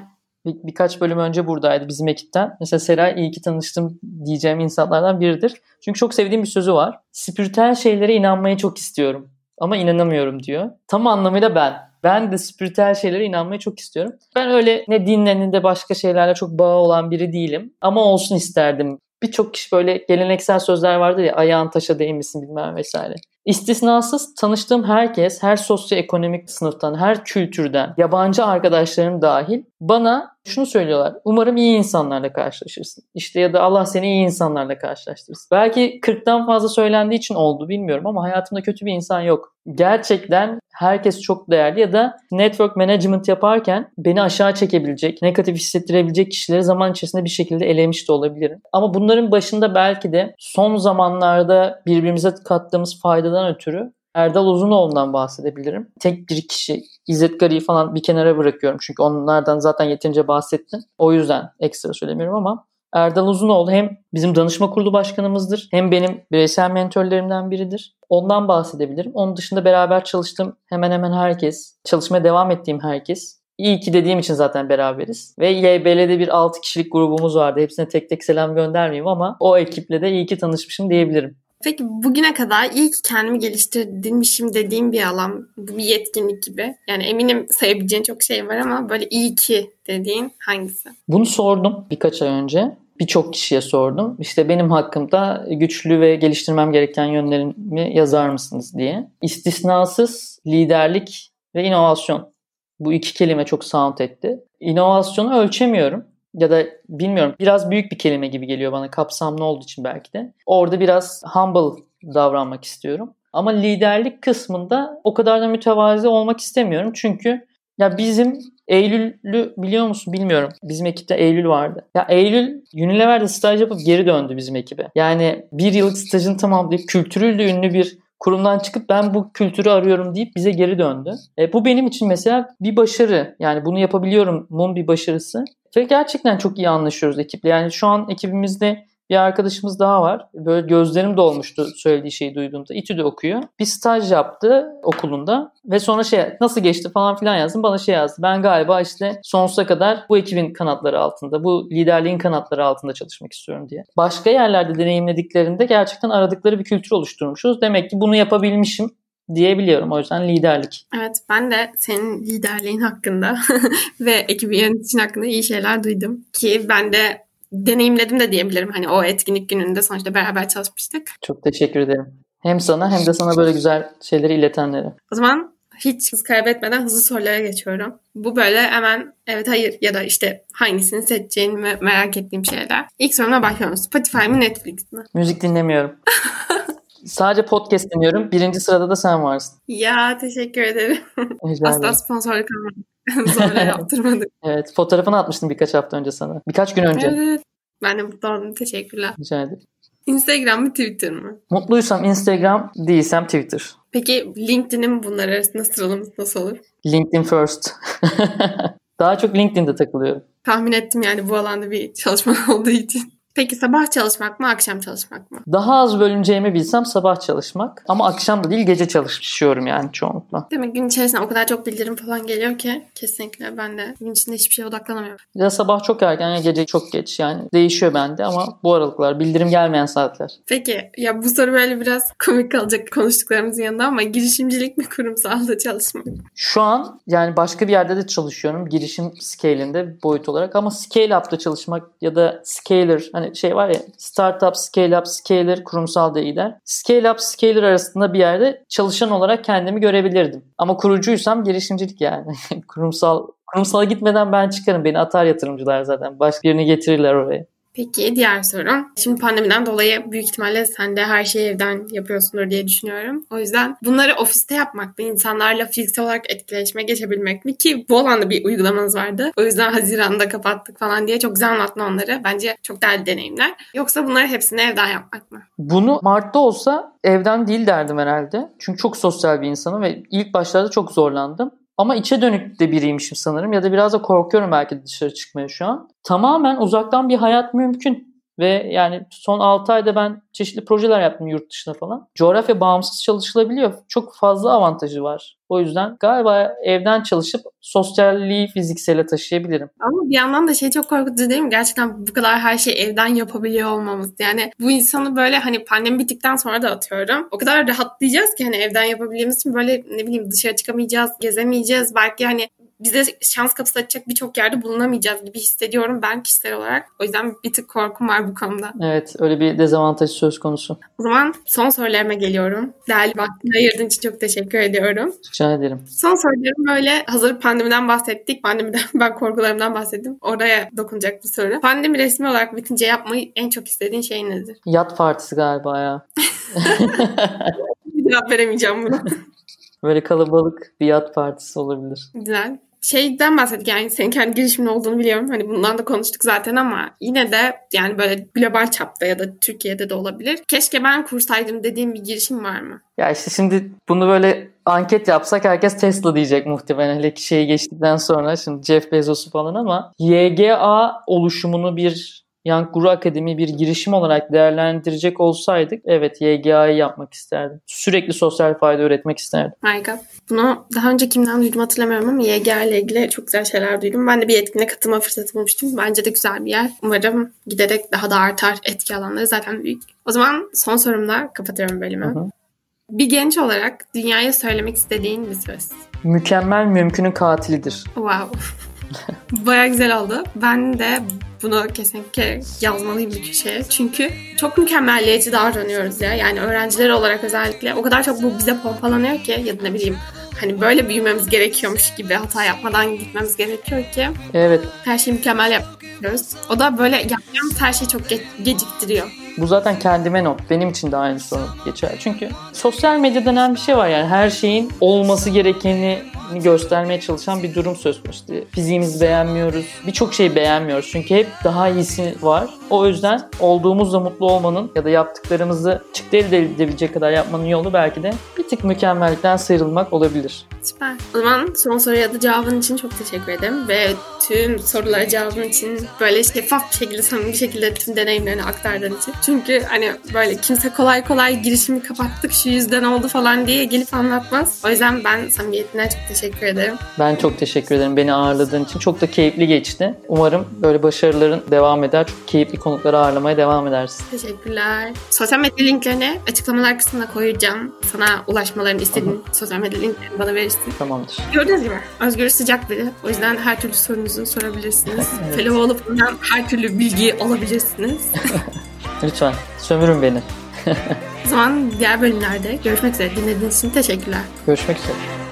Bir, birkaç bölüm önce buradaydı bizim ekipten. Mesela Seray iyi ki tanıştım diyeceğim insanlardan biridir. Çünkü çok sevdiğim bir sözü var. Spiritüel şeylere inanmayı çok istiyorum ama inanamıyorum diyor. Tam anlamıyla ben. Ben de spiritüel şeylere inanmayı çok istiyorum. Ben öyle ne dinle ne de başka şeylerle çok bağı olan biri değilim. Ama olsun isterdim. Birçok kişi böyle geleneksel sözler vardır ya ayağın taşa değmesin bilmem vesaire. İstisnasız tanıştığım herkes, her sosyoekonomik sınıftan, her kültürden, yabancı arkadaşlarım dahil bana şunu söylüyorlar. Umarım iyi insanlarla karşılaşırsın. İşte ya da Allah seni iyi insanlarla karşılaştırsın. Belki 40'tan fazla söylendiği için oldu bilmiyorum ama hayatımda kötü bir insan yok. Gerçekten herkes çok değerli ya da network management yaparken beni aşağı çekebilecek, negatif hissettirebilecek kişileri zaman içerisinde bir şekilde elemiş de olabilirim. Ama bunların başında belki de son zamanlarda birbirimize kattığımız faydadan ötürü Erdal Uzunoğlu'ndan bahsedebilirim. Tek bir kişi İzzet Gari'yi falan bir kenara bırakıyorum. Çünkü onlardan zaten yeterince bahsettim. O yüzden ekstra söylemiyorum ama Erdal Uzunoğlu hem bizim danışma kurulu başkanımızdır hem benim bireysel mentörlerimden biridir. Ondan bahsedebilirim. Onun dışında beraber çalıştığım hemen hemen herkes, çalışmaya devam ettiğim herkes İyi ki dediğim için zaten beraberiz. Ve YBL'de bir 6 kişilik grubumuz vardı. Hepsine tek tek selam göndermeyeyim ama o ekiple de iyi ki tanışmışım diyebilirim. Peki bugüne kadar iyi ki kendimi geliştirmişim dediğim bir alan, bu bir yetkinlik gibi. Yani eminim sayabileceğin çok şey var ama böyle iyi ki dediğin hangisi? Bunu sordum birkaç ay önce. Birçok kişiye sordum. İşte benim hakkımda güçlü ve geliştirmem gereken yönlerimi yazar mısınız diye. İstisnasız liderlik ve inovasyon. Bu iki kelime çok sound etti. İnovasyonu ölçemiyorum ya da bilmiyorum biraz büyük bir kelime gibi geliyor bana kapsamlı olduğu için belki de. Orada biraz humble davranmak istiyorum. Ama liderlik kısmında o kadar da mütevazi olmak istemiyorum. Çünkü ya bizim Eylül'ü biliyor musun bilmiyorum. Bizim ekipte Eylül vardı. Ya Eylül Unilever'de staj yapıp geri döndü bizim ekibe. Yani bir yıllık stajını tamamlayıp kültürüyle ünlü bir kurumdan çıkıp ben bu kültürü arıyorum deyip bize geri döndü. E, bu benim için mesela bir başarı. Yani bunu yapabiliyorum bunun bir başarısı. Ve gerçekten çok iyi anlaşıyoruz ekiple. Yani şu an ekibimizde bir arkadaşımız daha var. Böyle gözlerim dolmuştu söylediği şeyi duyduğumda. İTÜ'de okuyor. Bir staj yaptı okulunda ve sonra şey nasıl geçti falan filan yazdım. Bana şey yazdı. Ben galiba işte sonsuza kadar bu ekibin kanatları altında, bu liderliğin kanatları altında çalışmak istiyorum diye. Başka yerlerde deneyimlediklerinde gerçekten aradıkları bir kültür oluşturmuşuz. Demek ki bunu yapabilmişim diyebiliyorum. O yüzden liderlik. Evet ben de senin liderliğin hakkında ve ekibi yöneticin hakkında iyi şeyler duydum. Ki ben de deneyimledim de diyebilirim. Hani o etkinlik gününde sonuçta beraber çalışmıştık. Çok teşekkür ederim. Hem sana hem de sana böyle güzel şeyleri iletenlere. O zaman hiç hız kaybetmeden hızlı sorulara geçiyorum. Bu böyle hemen evet hayır ya da işte hangisini seçeceğini merak ettiğim şeyler. İlk sorumla başlıyorum. Spotify mı Netflix mi? Müzik dinlemiyorum. Sadece podcast dinliyorum. Birinci sırada da sen varsın. Ya teşekkür ederim. Asla sponsorluk almadım. Zorla yaptırmadık. evet fotoğrafını atmıştım birkaç hafta önce sana. Birkaç gün önce. Evet. Ben de mutlu oldum. Teşekkürler. Rica ederim. Instagram mı Twitter mı? Mutluysam Instagram, değilsem Twitter. Peki LinkedIn'in bunlar arasında sıralaması nasıl olur? LinkedIn first. Daha çok LinkedIn'de takılıyorum. Tahmin ettim yani bu alanda bir çalışma olduğu için. Peki sabah çalışmak mı, akşam çalışmak mı? Daha az bölüneceğimi bilsem sabah çalışmak. Ama akşam da değil gece çalışıyorum yani çoğunlukla. Demek gün içerisinde o kadar çok bildirim falan geliyor ki kesinlikle ben de gün içinde hiçbir şeye odaklanamıyorum. Ya sabah çok erken ya gece çok geç yani değişiyor bende ama bu aralıklar bildirim gelmeyen saatler. Peki ya bu soru böyle biraz komik kalacak konuştuklarımızın yanında ama girişimcilik mi kurumsalda çalışmak? Şu an yani başka bir yerde de çalışıyorum girişim scale'inde boyut olarak ama scale up'ta çalışmak ya da scaler hani şey var ya startup, scale up, scaler kurumsal değiller. Scale up, scaler arasında bir yerde çalışan olarak kendimi görebilirdim. Ama kurucuysam girişimcilik yani. kurumsal kurumsala gitmeden ben çıkarım. Beni atar yatırımcılar zaten. Başka birini getirirler oraya. Peki diğer soru. Şimdi pandemiden dolayı büyük ihtimalle sen de her şeyi evden yapıyorsundur diye düşünüyorum. O yüzden bunları ofiste yapmak mı? insanlarla fiziksel olarak etkileşime geçebilmek mi? Ki bu alanda bir uygulamanız vardı. O yüzden Haziran'da kapattık falan diye çok güzel anlattın onları. Bence çok değerli deneyimler. Yoksa bunları hepsini evden yapmak mı? Bunu Mart'ta olsa evden değil derdim herhalde. Çünkü çok sosyal bir insanım ve ilk başlarda çok zorlandım. Ama içe dönük de biriymişim sanırım ya da biraz da korkuyorum belki dışarı çıkmaya şu an. Tamamen uzaktan bir hayat mümkün. Ve yani son 6 ayda ben çeşitli projeler yaptım yurt dışında falan. Coğrafya bağımsız çalışılabiliyor. Çok fazla avantajı var. O yüzden galiba evden çalışıp sosyalliği fiziksele taşıyabilirim. Ama bir yandan da şey çok korkutucu değil mi? Gerçekten bu kadar her şeyi evden yapabiliyor olmamız. Yani bu insanı böyle hani pandemi bittikten sonra da atıyorum. O kadar rahatlayacağız ki hani evden yapabildiğimiz için böyle ne bileyim dışarı çıkamayacağız, gezemeyeceğiz. Belki hani bize şans kapısı açacak birçok yerde bulunamayacağız gibi hissediyorum ben kişisel olarak. O yüzden bir tık korkum var bu konuda. Evet öyle bir dezavantaj söz konusu. O zaman son sorularıma geliyorum. Değerli vaktini ayırdığın için çok teşekkür ediyorum. Rica ederim. Son sorularım böyle hazır pandemiden bahsettik. Pandemiden ben korkularımdan bahsettim. Oraya dokunacak bir soru. Pandemi resmi olarak bitince yapmayı en çok istediğin şey nedir? Yat partisi galiba ya. bir cevap veremeyeceğim buna. Böyle kalabalık bir yat partisi olabilir. Güzel şeyden bahsettik yani senin kendi girişimin olduğunu biliyorum. Hani bundan da konuştuk zaten ama yine de yani böyle global çapta ya da Türkiye'de de olabilir. Keşke ben kursaydım dediğim bir girişim var mı? Ya işte şimdi bunu böyle anket yapsak herkes Tesla diyecek muhtemelen. Hele ki şeyi geçtikten sonra şimdi Jeff Bezos'u falan ama YGA oluşumunu bir Young Guru Akademi bir girişim olarak değerlendirecek olsaydık evet YGA'yı yapmak isterdim. Sürekli sosyal fayda üretmek isterdim. Harika. Bunu daha önce kimden duydum hatırlamıyorum ama YGA ile ilgili çok güzel şeyler duydum. Ben de bir etkinliğe katılma fırsatı bulmuştum. Bence de güzel bir yer. Umarım giderek daha da artar etki alanları zaten büyük. O zaman son sorumla kapatıyorum bölümü. Hı hı. Bir genç olarak dünyaya söylemek istediğin bir söz. Mükemmel mümkünün katilidir. Wow. Baya güzel oldu. Ben de bunu kesinlikle yazmalıyım bir köşeye. Çünkü çok mükemmelliyetçi davranıyoruz ya. Yani öğrenciler olarak özellikle o kadar çok bu bize pompalanıyor ki ya da ne bileyim hani böyle büyümemiz gerekiyormuş gibi hata yapmadan gitmemiz gerekiyor ki. Evet. Her şeyi mükemmel yapıyoruz. O da böyle yapacağımız her şeyi çok ge- geciktiriyor. Bu zaten kendime not. Benim için de aynı sorun geçer. Çünkü sosyal medya denen bir şey var yani her şeyin olması gerekeni göstermeye çalışan bir durum söz konusu. Fiziğimizi beğenmiyoruz. Birçok şeyi beğenmiyoruz. Çünkü hep daha iyisi var. O yüzden olduğumuzda mutlu olmanın ya da yaptıklarımızı çıktı elde edebilecek kadar yapmanın yolu belki de bir tık mükemmellikten sıyrılmak olabilir. Süper. O zaman son soruya da cevabın için çok teşekkür ederim. Ve tüm sorulara cevabın için böyle şeffaf bir şekilde, samimi bir şekilde tüm deneyimlerini aktardığın için. Çünkü hani böyle kimse kolay kolay girişimi kapattık şu yüzden oldu falan diye gelip anlatmaz. O yüzden ben samimiyetine çok teşekkür ederim. Ben çok teşekkür ederim beni ağırladığın için. Çok da keyifli geçti. Umarım böyle başarıların devam eder. Çok keyifli konukları ağırlamaya devam edersin. Teşekkürler. Sosyal medya linklerini açıklamalar kısmına koyacağım. Sana ulaşmalarını istediğin sosyal medya linklerini bana verirsin. Tamamdır. Gördüğünüz gibi Özgür sıcak biri. O yüzden her türlü sorunuzu sorabilirsiniz. evet. Fellow olup her türlü bilgi alabilirsiniz. Lütfen sömürün beni. o zaman diğer bölümlerde görüşmek üzere. Dinlediğiniz için teşekkürler. Görüşmek üzere.